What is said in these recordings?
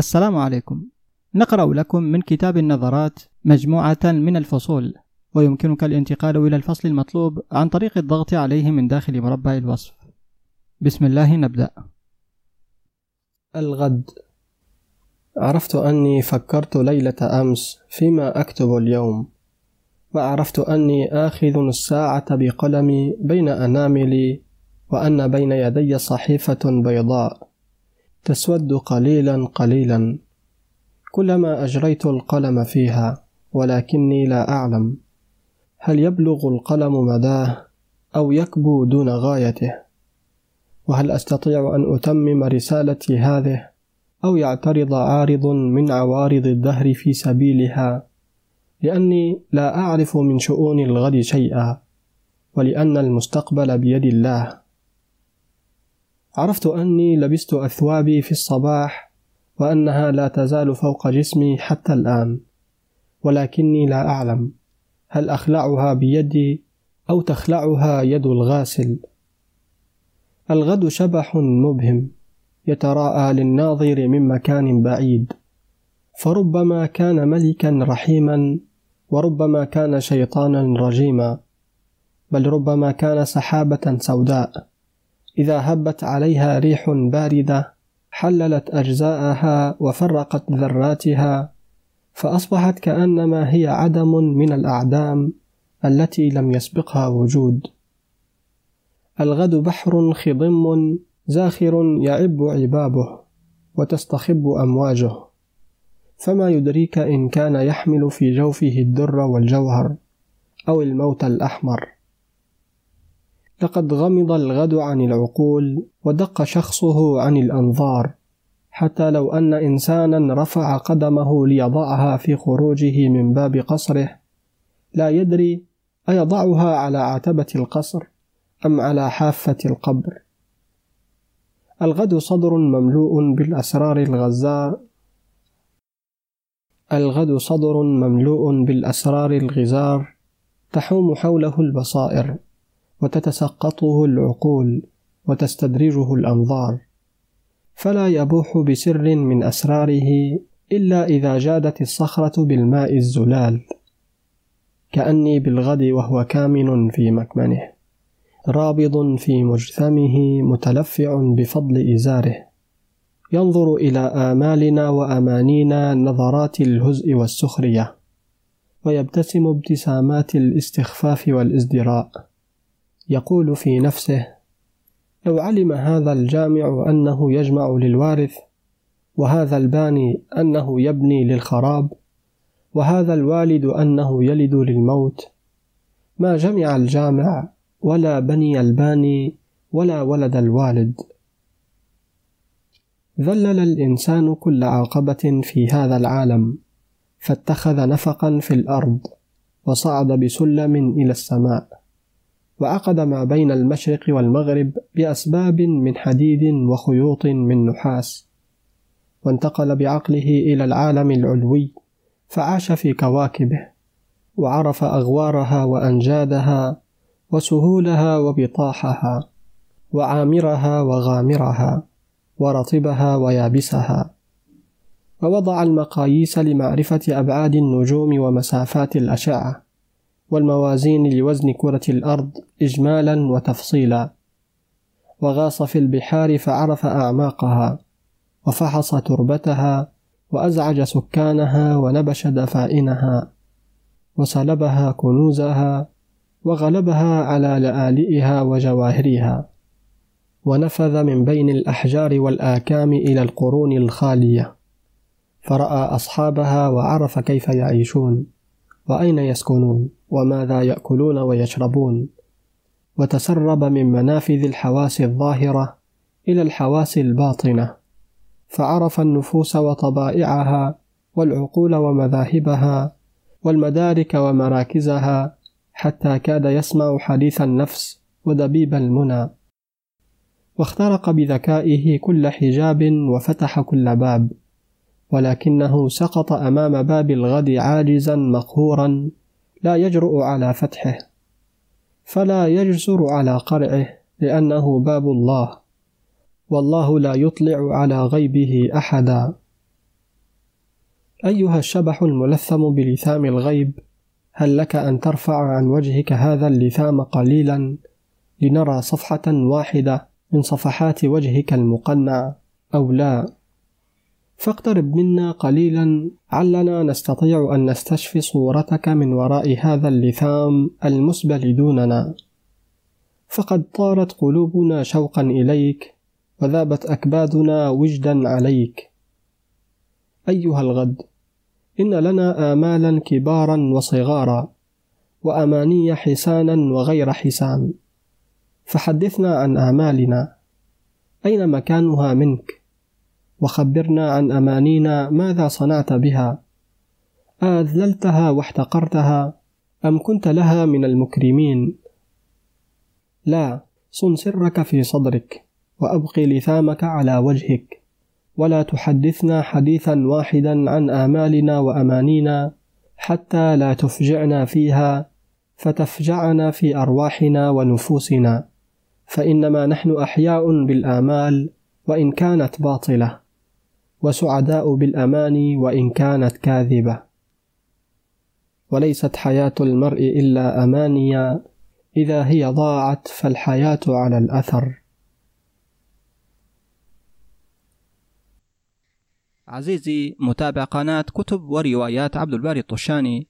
السلام عليكم. نقرأ لكم من كتاب النظرات مجموعة من الفصول ويمكنك الانتقال إلى الفصل المطلوب عن طريق الضغط عليه من داخل مربع الوصف. بسم الله نبدأ. الغد. عرفت أني فكرت ليلة أمس فيما أكتب اليوم وعرفت أني آخذ الساعة بقلمي بين أناملي وأن بين يدي صحيفة بيضاء. تسود قليلا قليلا. كلما أجريت القلم فيها ولكني لا أعلم هل يبلغ القلم مداه أو يكبو دون غايته وهل أستطيع أن أتمم رسالتي هذه أو يعترض عارض من عوارض الدهر في سبيلها؟ لأني لا أعرف من شؤون الغد شيئا ولأن المستقبل بيد الله. عرفت أني لبست أثوابي في الصباح وأنها لا تزال فوق جسمي حتى الآن ولكني لا أعلم هل أخلعها بيدي أو تخلعها يد الغاسل. الغد شبح مبهم يتراءى للناظر من مكان بعيد فربما كان ملكا رحيما وربما كان شيطانا رجيما بل ربما كان سحابة سوداء. إذا هبت عليها ريح باردة حللت أجزاءها وفرقت ذراتها فأصبحت كأنما هي عدم من الأعدام التي لم يسبقها وجود. الغد بحر خضم زاخر يعب عبابه وتستخب أمواجه. فما يدريك إن كان يحمل في جوفه الدر والجوهر أو الموت الأحمر. لقد غمض الغد عن العقول ودق شخصه عن الأنظار حتى لو أن إنسانا رفع قدمه ليضعها في خروجه من باب قصره لا يدري أيضعها على عتبة القصر أم على حافة القبر. الغد صدر مملوء بالأسرار الغزار الغد صدر مملوء بالأسرار الغزار تحوم حوله البصائر. وتتسقطه العقول وتستدرجه الأنظار. فلا يبوح بسر من أسراره إلا إذا جادت الصخرة بالماء الزلال. كأني بالغد وهو كامن في مكمنه رابض في مجثمه متلفع بفضل إزاره. ينظر إلى آمالنا وأمانينا نظرات الهزء والسخرية ويبتسم ابتسامات الاستخفاف والازدراء. يقول في نفسه لو علم هذا الجامع أنه يجمع للوارث وهذا الباني أنه يبني للخراب وهذا الوالد أنه يلد للموت ما جمع الجامع ولا بني الباني ولا ولد الوالد. ذلل الإنسان كل عقبه في هذا العالم فاتخذ نفقا في الأرض وصعد بسلم إلى السماء. وعقد ما بين المشرق والمغرب بأسباب من حديد وخيوط من نحاس وانتقل بعقله إلى العالم العلوي فعاش في كواكبه وعرف أغوارها وأنجادها وسهولها وبطاحها وعامرها وغامرها ورطبها ويابسها. ووضع المقاييس لمعرفة أبعاد النجوم ومسافات الأشعة. والموازين لوزن كرة الأرض إجمالا وتفصيلا. وغاص في البحار فعرف أعماقها وفحص تربتها وأزعج سكانها ونبش دفائنها وسلبها كنوزها وغلبها على لآلئها وجواهرها. ونفذ من بين الأحجار والآكام إلى القرون الخالية. فرأى أصحابها وعرف كيف يعيشون وأين يسكنون. وماذا يأكلون ويشربون. وتسرب من منافذ الحواس الظاهرة إلى الحواس الباطنة. فعرف النفوس وطبائعها والعقول ومذاهبها والمدارك ومراكزها حتى كاد يسمع حديث النفس ودبيب المنى. واخترق بذكائه كل حجاب وفتح كل باب. ولكنه سقط أمام باب الغد عاجزا مقهورا لا يجرؤ على فتحه فلا يجسر على قرعه لأنه باب الله والله لا يطلع على غيبه أحدا. أيها الشبح الملثم بلثام الغيب هل لك أن ترفع عن وجهك هذا اللثام قليلا لنرى صفحة واحدة من صفحات وجهك المقنع أو لا؟ فاقترب منا قليلا علنا نستطيع أن نستشفي صورتك من وراء هذا اللثام المسبل دوننا فقد طارت قلوبنا شوقا إليك وذابت أكبادنا وجدا عليك. أيها الغد إن لنا آمالا كبارا وصغارا وأماني حسانا وغير حسان. فحدثنا عن آمالنا. أين مكانها منك؟ وخبرنا عن أمانينا ماذا صنعت بها. أذللتها واحتقرتها أم كنت لها من المكرمين؟ لا صن سرك في صدرك وأبقي لثامك على وجهك. ولا تحدثنا حديثا واحدا عن آمالنا وأمانينا حتى لا تفجعنا فيها فتفجعنا في أرواحنا ونفوسنا. فإنما نحن أحياء بالآمال وإن كانت باطلة. وسعداء بالأماني وإن كانت كاذبة. وليست حياة المرء إلا أمانيا إذا هي ضاعت فالحياة على الأثر. عزيزي متابع قناة كتب وروايات عبد الباري الطشاني.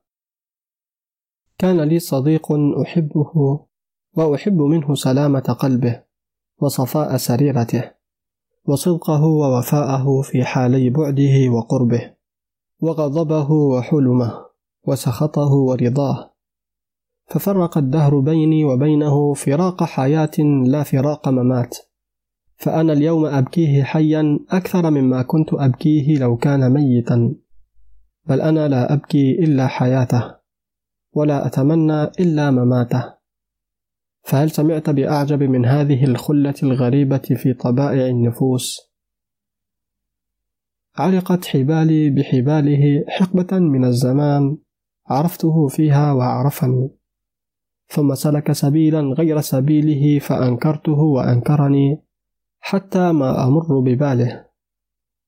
كان لي صديق أحبه وأحب منه سلامة قلبه وصفاء سريرته وصدقه ووفاءه في حالي بعده وقربه وغضبه وحلمه وسخطه ورضاه. ففرق الدهر بيني وبينه فراق حياة لا فراق ممات. فأنا اليوم أبكيه حيا أكثر مما كنت أبكيه لو كان ميتا. بل أنا لا أبكي إلا حياته. ولا أتمنى إلا مماته. فهل سمعت بأعجب من هذه الخلة الغريبة في طبائع النفوس؟ علقت حبالي بحباله حقبة من الزمان عرفته فيها وعرفني ثم سلك سبيلا غير سبيله فأنكرته وأنكرني حتى ما أمر بباله.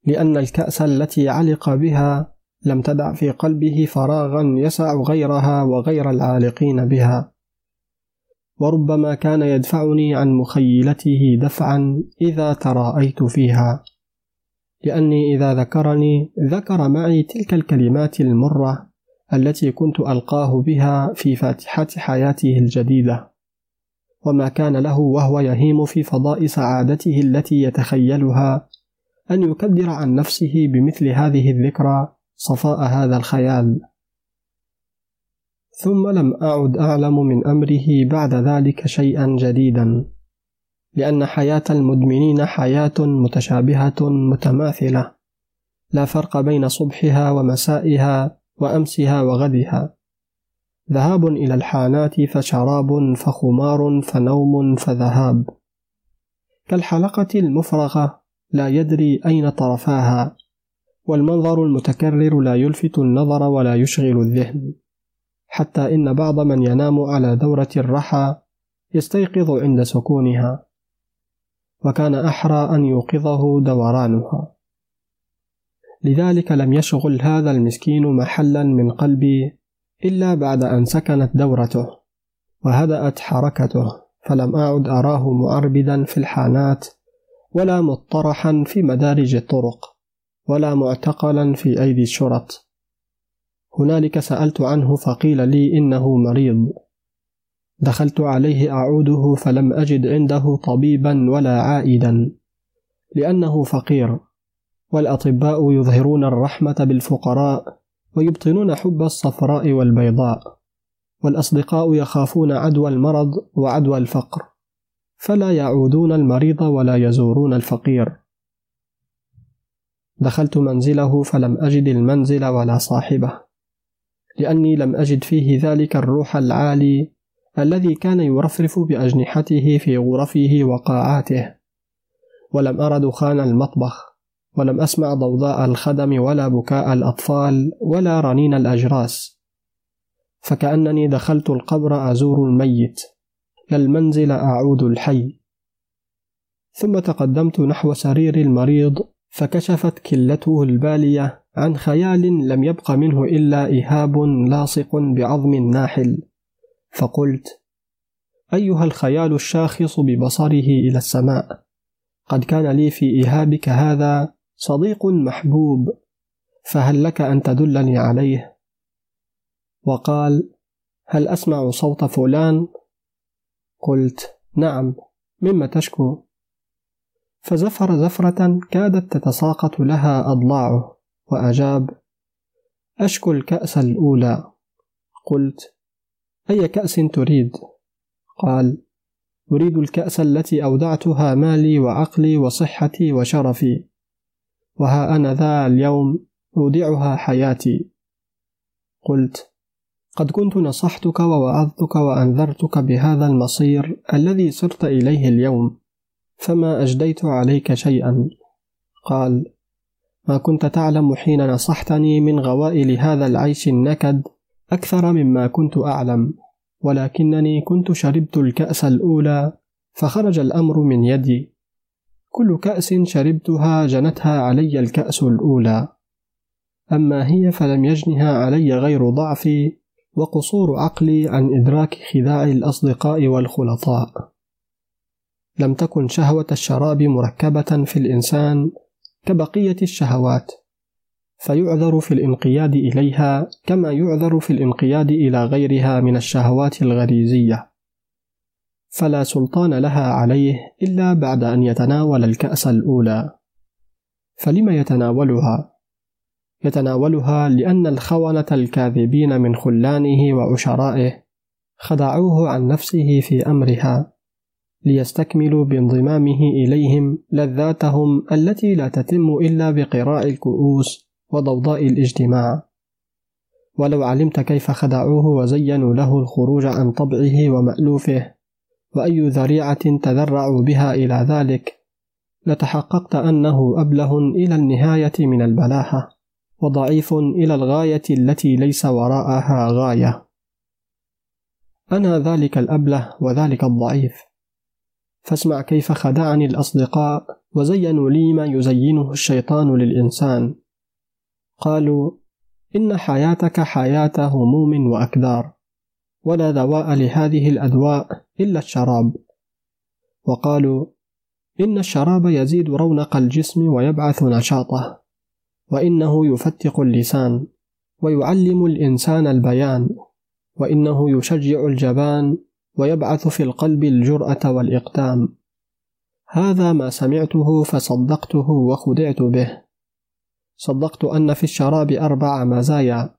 لأن الكأس التي علق بها لم تدع في قلبه فراغا يسع غيرها وغير العالقين بها. وربما كان يدفعني عن مخيلته دفعا إذا تراءيت فيها لأني إذا ذكرني ذكر معي تلك الكلمات المرة التي كنت ألقاه بها في فاتحة حياته الجديدة. وما كان له وهو يهيم في فضاء سعادته التي يتخيلها أن يكدر عن نفسه بمثل هذه الذكرى صفاء هذا الخيال. ثم لم أعد أعلم من أمره بعد ذلك شيئا جديدا لأن حياة المدمنين حياة متشابهة متماثلة. لا فرق بين صبحها ومسائها وأمسها وغدها. ذهاب إلى الحانات فشراب فخمار فنوم فذهاب. كالحلقة المفرغة لا يدري أين طرفاها. والمنظر المتكرر لا يلفت النظر ولا يشغل الذهن حتى إن بعض من ينام على دورة الرحى يستيقظ عند سكونها وكان أحرى أن يوقظه دورانها. لذلك لم يشغل هذا المسكين محلا من قلبي إلا بعد أن سكنت دورته وهدأت حركته فلم أعد أراه معربدا في الحانات ولا مطرحا في مدارج الطرق. ولا معتقلا في أيدي الشرط. هنالك سألت عنه فقيل لي إنه مريض. دخلت عليه أعوده فلم أجد عنده طبيبا ولا عائدا لأنه فقير. والأطباء يظهرون الرحمة بالفقراء ويبطنون حب الصفراء والبيضاء والأصدقاء يخافون عدوى المرض وعدوى الفقر فلا يعودون المريض ولا يزورون الفقير. دخلت منزله فلم أجد المنزل ولا صاحبه لأني لم أجد فيه ذلك الروح العالي الذي كان يرفرف بأجنحته في غرفه وقاعاته. ولم أر دخان المطبخ ولم أسمع ضوضاء الخدم ولا بكاء الأطفال ولا رنين الأجراس. فكأنني دخلت القبر أزور الميت لا المنزل أعود الحي. ثم تقدمت نحو سرير المريض فكشفت كلته البالية عن خيال لم يبق منه إلا إهاب لاصق بعظم ناحل فقلت أيها الخيال الشاخص ببصره إلى السماء قد كان لي في إيهابك هذا صديق محبوب فهل لك أن تدلني عليه؟ وقال هل أسمع صوت فلان؟ قلت نعم مما تشكو فزفر زفرة كادت تتساقط لها أضلاعه وأجاب أشكو الكأس الأولى. قلت أي كأس تريد؟ قال أريد الكأس التي أودعتها مالي وعقلي وصحتي وشرفي وها أنا ذا اليوم أودعها حياتي. قلت قد كنت نصحتك ووعظتك وأنذرتك بهذا المصير الذي صرت إليه اليوم. فما أجديت عليك شيئا؟ قال ما كنت تعلم حين نصحتني من غوائل هذا العيش النكد أكثر مما كنت أعلم ولكنني كنت شربت الكأس الأولى فخرج الأمر من يدي. كل كأس شربتها جنتها علي الكأس الأولى. أما هي فلم يجنها علي غير ضعفي وقصور عقلي عن إدراك خداع الأصدقاء والخلطاء. لم تكن شهوة الشراب مركبة في الإنسان كبقية الشهوات فيعذر في الانقياد إليها كما يعذر في الانقياد إلى غيرها من الشهوات الغريزية. فلا سلطان لها عليه إلا بعد أن يتناول الكأس الأولى. فلم يتناولها؟ يتناولها لأن الخونة الكاذبين من خلانه وعشرائه خدعوه عن نفسه في أمرها. ليستكملوا بانضمامه إليهم لذاتهم التي لا تتم إلا بقراء الكؤوس وضوضاء الاجتماع. ولو علمت كيف خدعوه وزينوا له الخروج عن طبعه ومألوفه وأي ذريعة تذرعوا بها إلى ذلك لتحققت أنه أبله إلى النهاية من البلاهة وضعيف إلى الغاية التي ليس وراءها غاية. أنا ذلك الأبله وذلك الضعيف. فاسمع كيف خدعني الأصدقاء وزينوا لي ما يزينه الشيطان للإنسان. قالوا إن حياتك حياة هموم وأكدار ولا دواء لهذه الأدواء إلا الشراب. وقالوا إن الشراب يزيد رونق الجسم ويبعث نشاطه وإنه يفتق اللسان ويعلم الإنسان البيان وإنه يشجع الجبان ويبعث في القلب الجرأة والإقدام. هذا ما سمعته فصدقته وخدعت به. صدقت أن في الشراب أربع مزايا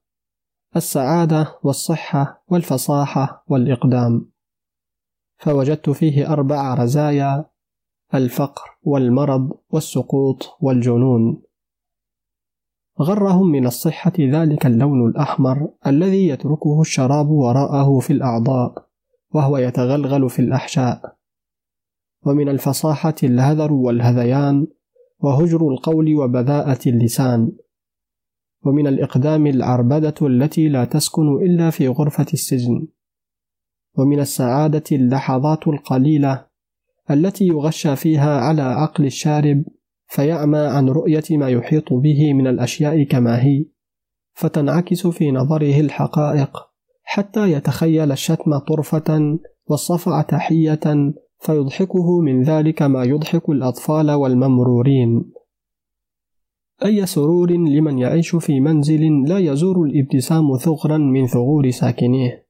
السعادة والصحة والفصاحة والإقدام. فوجدت فيه أربع رزايا الفقر والمرض والسقوط والجنون. غرهم من الصحة ذلك اللون الأحمر الذي يتركه الشراب وراءه في الأعضاء. وهو يتغلغل في الأحشاء. ومن الفصاحة الهذر والهذيان وهجر القول وبذاءة اللسان. ومن الإقدام العربدة التي لا تسكن إلا في غرفة السجن. ومن السعادة اللحظات القليلة التي يغشى فيها على عقل الشارب فيعمى عن رؤية ما يحيط به من الأشياء كما هي فتنعكس في نظره الحقائق. حتى يتخيل الشتم طرفة والصفع تحية فيضحكه من ذلك ما يضحك الأطفال والممرورين. أي سرور لمن يعيش في منزل لا يزور الابتسام ثغرا من ثغور ساكنيه.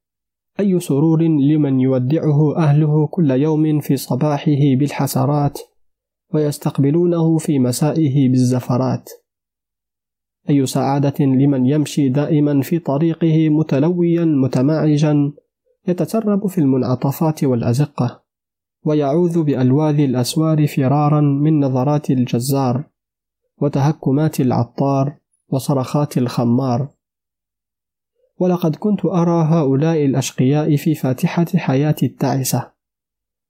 أي سرور لمن يودعه أهله كل يوم في صباحه بالحسرات ويستقبلونه في مسائه بالزفرات. أي سعادة لمن يمشي دائما في طريقه متلويا متمعجا يتسرب في المنعطفات والأزقة ويعوذ بألواذ الأسوار فرارا من نظرات الجزار وتهكمات العطار وصرخات الخمار. ولقد كنت أرى هؤلاء الأشقياء في فاتحة حياتي التعسة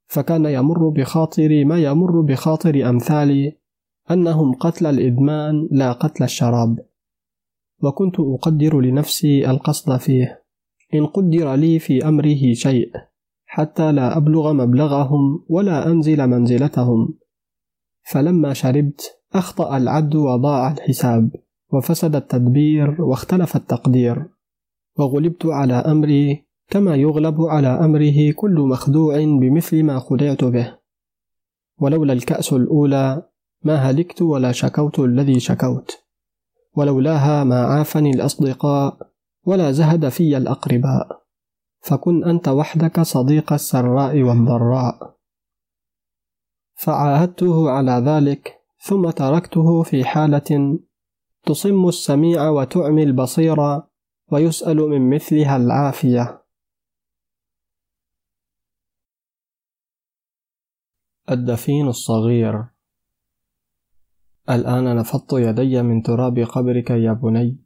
فكان يمر بخاطري ما يمر بخاطر أمثالي أنهم قتل الإدمان لا قتل الشراب. وكنت أقدر لنفسي القصد فيه. إن قدر لي في أمره شيء حتى لا أبلغ مبلغهم ولا أنزل منزلتهم. فلما شربت أخطأ العد وضاع الحساب وفسد التدبير واختلف التقدير. وغلبت على أمري كما يغلب على أمره كل مخدوع بمثل ما خدعت به. ولولا الكأس الأولى ما هلكت ولا شكوت الذي شكوت ولولاها ما عافني الأصدقاء ولا زهد في الأقرباء. فكن أنت وحدك صديق السراء والضراء. فعاهدته على ذلك ثم تركته في حالة تصم السميع وتعمي البصير ويسأل من مثلها العافية. الدفين الصغير الآن نفضت يدي من تراب قبرك يا بني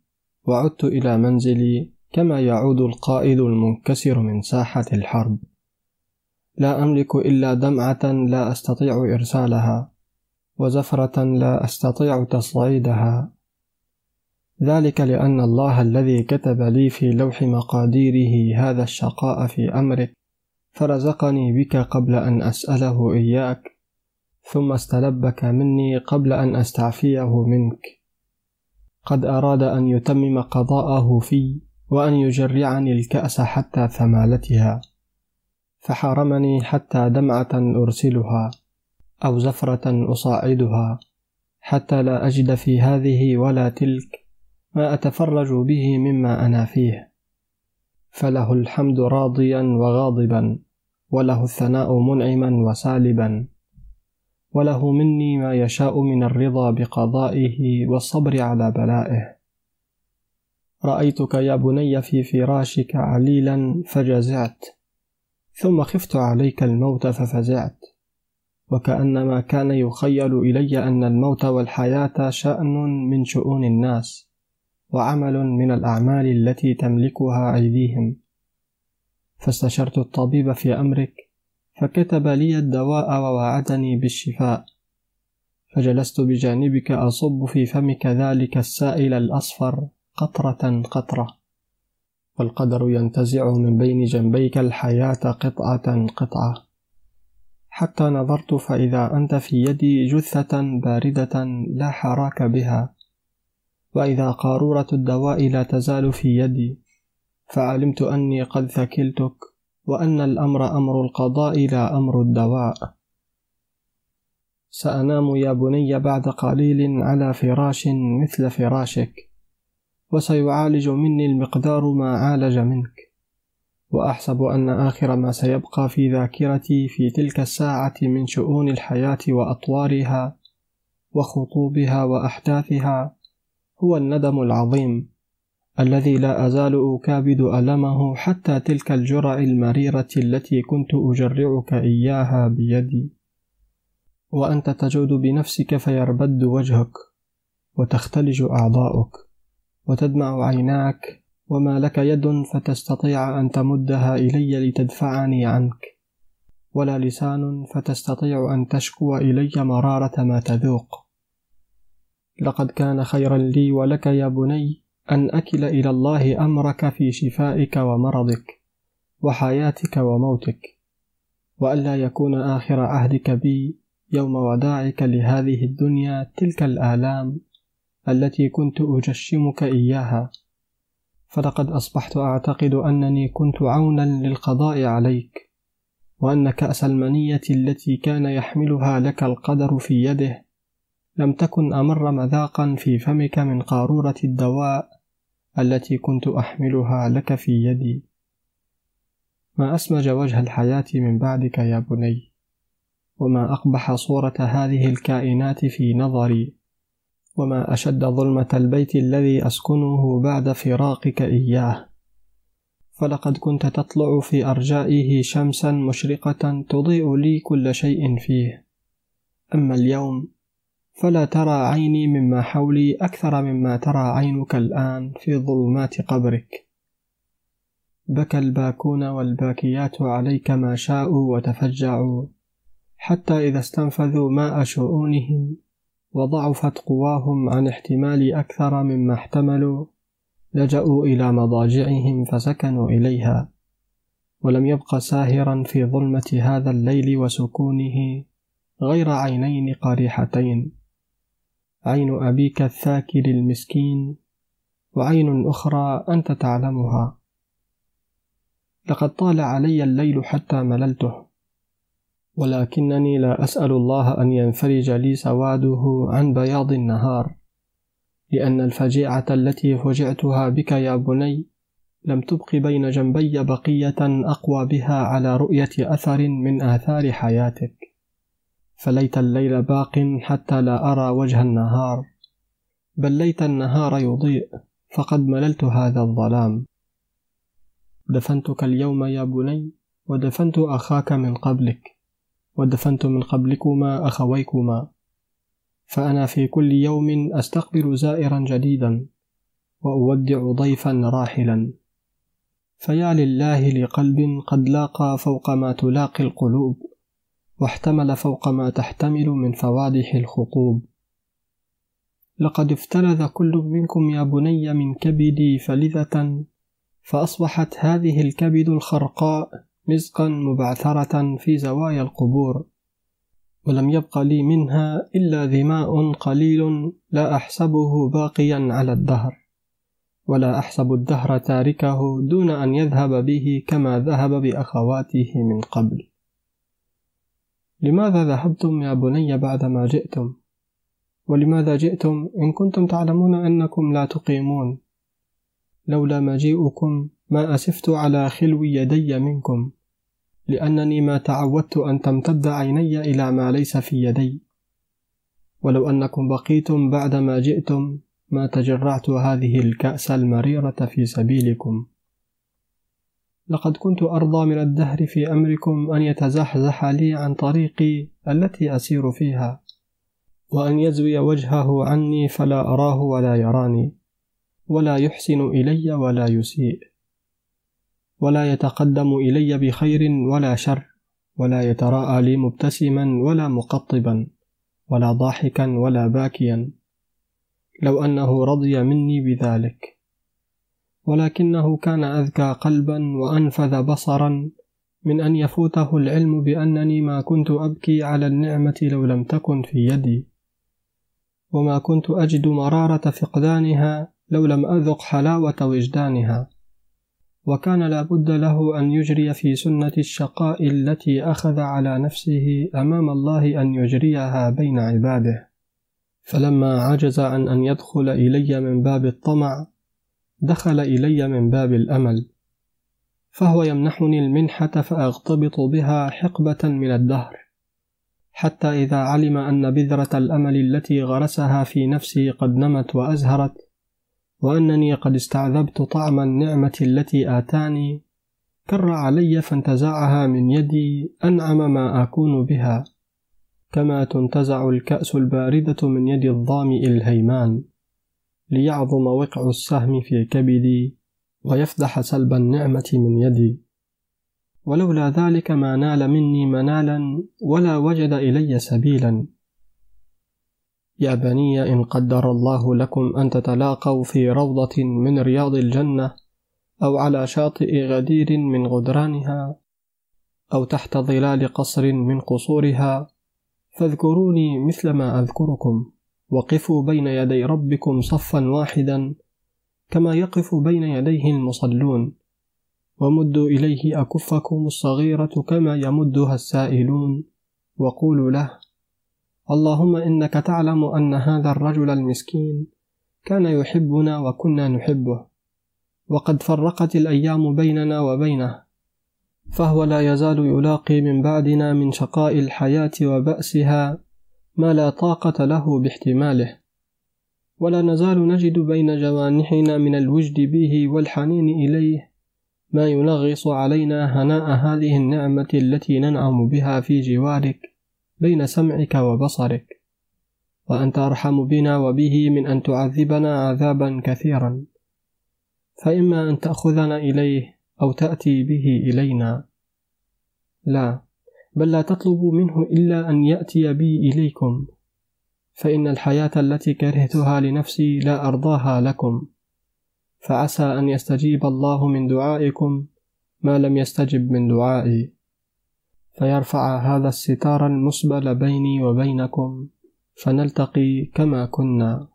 وعدت إلى منزلي كما يعود القائد المنكسر من ساحة الحرب. لا أملك إلا دمعة لا أستطيع إرسالها وزفرة لا أستطيع تصعيدها. ذلك لأن الله الذي كتب لي في لوح مقاديره هذا الشقاء في أمرك فرزقني بك قبل أن أسأله إياك. ثم استلبك مني قبل أن أستعفيه منك. قد أراد أن يتمم قضاءه في وأن يجرعني الكأس حتى ثمالتها فحرمني حتى دمعة أرسلها أو زفرة أصاعدها حتى لا أجد في هذه ولا تلك ما أتفرج به مما أنا فيه. فله الحمد راضيا وغاضبا وله الثناء منعما وسالبا. وله مني ما يشاء من الرضا بقضائه والصبر على بلائه. رأيتك يا بني في فراشك عليلا فجزعت ثم خفت عليك الموت ففزعت. وكأنما كان يخيل إلي أن الموت والحياة شأن من شؤون الناس وعمل من الأعمال التي تملكها أيديهم. فاستشرت الطبيب في أمرك فكتب لي الدواء ووعدني بالشفاء. فجلست بجانبك أصب في فمك ذلك السائل الأصفر قطرة قطرة. والقدر ينتزع من بين جنبيك الحياة قطعة قطعة. حتى نظرت فإذا أنت في يدي جثة باردة لا حراك بها. وإذا قارورة الدواء لا تزال في يدي فعلمت أني قد ثكلتك. وأن الأمر أمر القضاء لا أمر الدواء. سأنام يا بني بعد قليل على فراش مثل فراشك وسيعالج مني المقدار ما عالج منك. وأحسب أن آخر ما سيبقى في ذاكرتي في تلك الساعة من شؤون الحياة وأطوارها وخطوبها وأحداثها هو الندم العظيم. الذي لا أزال أكابد ألمه حتى تلك الجرع المريرة التي كنت أجرعك إياها بيدي. وأنت تجود بنفسك فيربد وجهك وتختلج أعضاؤك وتدمع عيناك وما لك يد فتستطيع أن تمدها إلي لتدفعني عنك ولا لسان فتستطيع أن تشكو إلي مرارة ما تذوق. لقد كان خيرا لي ولك يا بني أن أكل إلى الله أمرك في شفائك ومرضك وحياتك وموتك وألا يكون آخر عهدك بي يوم وداعك لهذه الدنيا تلك الآلام التي كنت أجشمك إياها. فلقد أصبحت أعتقد أنني كنت عونا للقضاء عليك وأن كأس المنية التي كان يحملها لك القدر في يده لم تكن أمر مذاقا في فمك من قارورة الدواء التي كنت أحملها لك في يدي. ما أسمج وجه الحياة من بعدك يا بني وما أقبح صورة هذه الكائنات في نظري وما أشد ظلمة البيت الذي أسكنه بعد فراقك إياه. فلقد كنت تطلع في أرجائه شمسا مشرقة تضيء لي كل شيء فيه. أما اليوم فلا ترى عيني مما حولي أكثر مما ترى عينك الآن في ظلمات قبرك. بكى الباكون والباكيات عليك ما شاءوا وتفجعوا حتى إذا استنفذوا ماء شؤونهم وضعفت قواهم عن احتمال أكثر مما احتملوا لجأوا إلى مضاجعهم فسكنوا إليها. ولم يبق ساهرا في ظلمة هذا الليل وسكونه غير عينين قريحتين. عين أبيك الثاكر المسكين وعين أخرى أنت تعلمها. لقد طال علي الليل حتى مللته ولكنني لا أسأل الله أن ينفرج لي سواده عن بياض النهار لأن الفجيعة التي فجعتها بك يا بني لم تبق بين جنبي بقية أقوى بها على رؤية أثر من آثار حياتك. فليت الليل باق حتى لا أرى وجه النهار. بل ليت النهار يضيء فقد مللت هذا الظلام. دفنتك اليوم يا بني ودفنت أخاك من قبلك ودفنت من قبلكما أخويكما. فأنا في كل يوم أستقبل زائرا جديدا وأودع ضيفا راحلا. فيا لله لقلب قد لاقى فوق ما تلاقي القلوب. واحتمل فوق ما تحتمل من فوادح الخطوب. لقد افتلذ كل منكم يا بني من كبدي فلذة فأصبحت هذه الكبد الخرقاء مزقا مبعثرة في زوايا القبور ولم يبق لي منها إلا ذماء قليل لا أحسبه باقيا على الدهر ولا أحسب الدهر تاركه دون أن يذهب به كما ذهب بأخواته من قبل. لماذا ذهبتم يا بني بعدما جئتم؟ ولماذا جئتم إن كنتم تعلمون أنكم لا تقيمون؟ لولا مجيئكم ما أسفت على خلو يدي منكم لأنني ما تعودت أن تمتد عيني إلى ما ليس في يدي. ولو أنكم بقيتم بعدما جئتم ما تجرعت هذه الكأس المريرة في سبيلكم. لقد كنت أرضى من الدهر في أمركم أن يتزحزح لي عن طريقي التي أسير فيها وأن يزوي وجهه عني فلا أراه ولا يراني ولا يحسن إلي ولا يسيء ولا يتقدم إلي بخير ولا شر ولا يتراءى لي مبتسما ولا مقطبا ولا ضاحكا ولا باكيا لو أنه رضي مني بذلك. ولكنه كان أذكى قلبا وأنفذ بصرا من أن يفوته العلم بأنني ما كنت أبكي على النعمة لو لم تكن في يدي. وما كنت أجد مرارة فقدانها لو لم أذق حلاوة وجدانها. وكان لابد له أن يجري في سنة الشقاء التي أخذ على نفسه أمام الله أن يجريها بين عباده. فلما عجز عن أن يدخل إلي من باب الطمع دخل إلي من باب الأمل فهو يمنحني المنحة فأغتبط بها حقبة من الدهر حتى إذا علم أن بذرة الأمل التي غرسها في نفسي قد نمت وأزهرت وأنني قد استعذبت طعم النعمة التي آتاني كر علي فانتزعها من يدي أنعم ما أكون بها كما تنتزع الكأس الباردة من يد الظامئ الهيمان. ليعظم وقع السهم في كبدي ويفدح سلب النعمة من يدي. ولولا ذلك ما نال مني منالا ولا وجد إلي سبيلا. يا بني إن قدر الله لكم أن تتلاقوا في روضة من رياض الجنة أو على شاطئ غدير من غدرانها أو تحت ظلال قصر من قصورها فاذكروني مثل ما أذكركم. وقفوا بين يدي ربكم صفا واحدا كما يقف بين يديه المصلون. ومدوا إليه أكفكم الصغيرة كما يمدها السائلون. وقولوا له اللهم إنك تعلم أن هذا الرجل المسكين كان يحبنا وكنا نحبه. وقد فرقت الأيام بيننا وبينه فهو لا يزال يلاقي من بعدنا من شقاء الحياة وبأسها ما لا طاقة له باحتماله. ولا نزال نجد بين جوانحنا من الوجد به والحنين إليه ما ينغص علينا هناء هذه النعمة التي ننعم بها في جوارك بين سمعك وبصرك. وأنت أرحم بنا وبه من أن تعذبنا عذابا كثيرا. فإما أن تأخذنا إليه أو تأتي به إلينا. لا. بل لا تطلبوا منه إلا أن يأتي بي إليكم. فإن الحياة التي كرهتها لنفسي لا أرضاها لكم. فعسى أن يستجيب الله من دعائكم ما لم يستجب من دعائي. فيرفع هذا الستار المسبل بيني وبينكم فنلتقي كما كنا.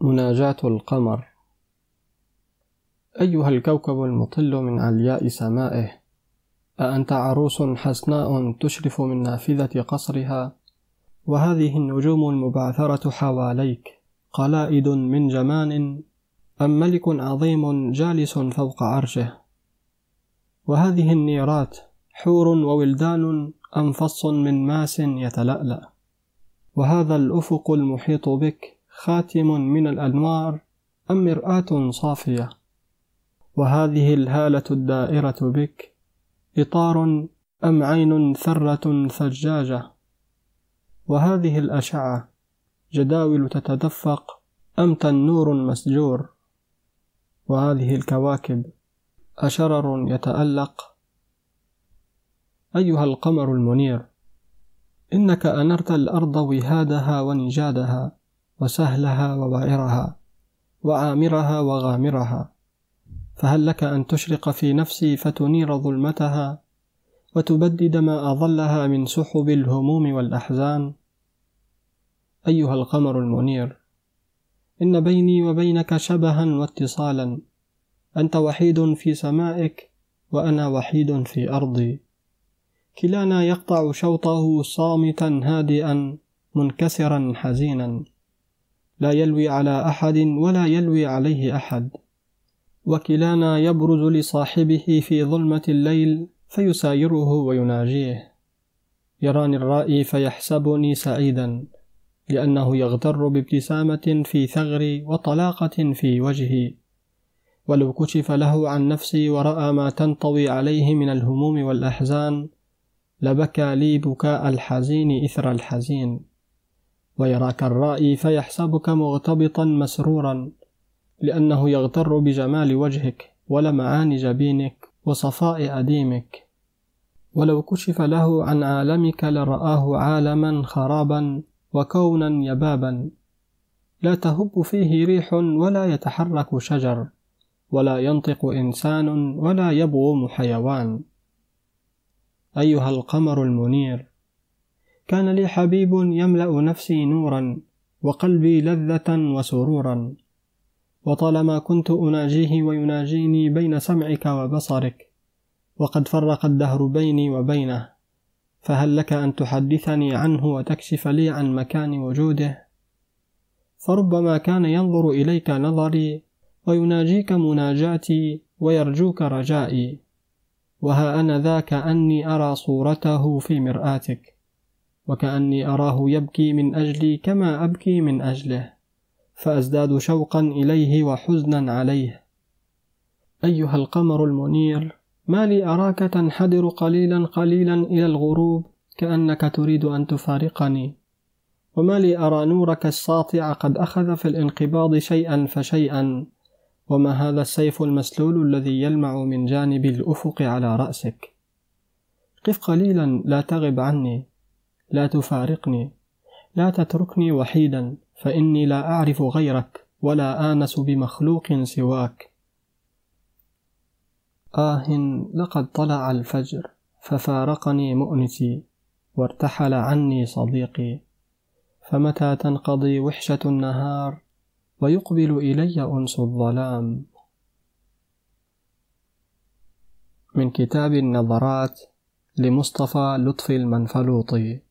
مناجاة القمر. أيها الكوكب المطل من علياء سمائه أأنت عروس حسناء تشرف من نافذة قصرها؟ وهذه النجوم المبعثرة حواليك قلائد من جمان أم ملك عظيم جالس فوق عرشه؟ وهذه النيرات حور وولدان أم فص من ماس يتلألأ؟ وهذا الأفق المحيط بك خاتم من الأنوار أم مرآة صافية؟ وهذه الهالة الدائرة بك إطار أم عين ثرة ثجاجة وهذه الأشعة جداول تتدفق أم تنور مسجور؟ وهذه الكواكب أشرر يتألق؟ أيها القمر المنير إنك أنرت الأرض وهادها ونجادها وسهلها ووعرها وعامرها وغامرها. فهل لك أن تشرق في نفسي فتنير ظلمتها وتبدد ما أظلها من سحب الهموم والأحزان؟ أيها القمر المنير إن بيني وبينك شبها واتصالا أنت وحيد في سمائك وأنا وحيد في أرضي. كلانا يقطع شوطه صامتا هادئا منكسرا حزينا. لا يلوي على أحد ولا يلوي عليه أحد. وكلانا يبرز لصاحبه في ظلمة الليل فيسايره ويناجيه. يراني الرائي فيحسبني سعيدا لأنه يغتر بابتسامة في ثغري وطلاقة في وجهي. ولو كشف له عن نفسي ورأى ما تنطوي عليه من الهموم والأحزان لبكى لي بكاء الحزين إثر الحزين. ويراك الرائي فيحسبك مغتبطا مسرورا لأنه يغتر بجمال وجهك ولمعان جبينك وصفاء أديمك. ولو كشف له عن عالمك لرآه عالما خرابا وكونا يبابا. لا تهب فيه ريح ولا يتحرك شجر ولا ينطق إنسان ولا يبغم حيوان. أيها القمر المنير كان لي حبيب يملأ نفسي نورا وقلبي لذة وسرورا. وطالما كنت أناجيه ويناجيني بين سمعك وبصرك وقد فرق الدهر بيني وبينه فهل لك أن تحدثني عنه وتكشف لي عن مكان وجوده؟ فربما كان ينظر إليك نظري ويناجيك مناجاتي ويرجوك رجائي وها أنا ذا كأني أرى صورته في مرآتك وكأني أراه يبكي من أجلي كما أبكي من أجله. فأزداد شوقا إليه وحزنا عليه. أيها القمر المنير ما لي أراك تنحدر قليلا قليلا إلى الغروب كأنك تريد أن تفارقني. وما لي أرى نورك الساطع قد أخذ في الانقباض شيئا فشيئا. وما هذا السيف المسلول الذي يلمع من جانب الأفق على رأسك؟ قف قليلا لا تغب عني لا تفارقني لا تتركني وحيدا. فإني لا أعرف غيرك ولا آنس بمخلوق سواك. آه لقد طلع الفجر ففارقني مؤنسي وارتحل عني صديقي. فمتى تنقضي وحشة النهار ويقبل إلي أنس الظلام؟ من كتاب النظرات لمصطفى لطفي المنفلوطي.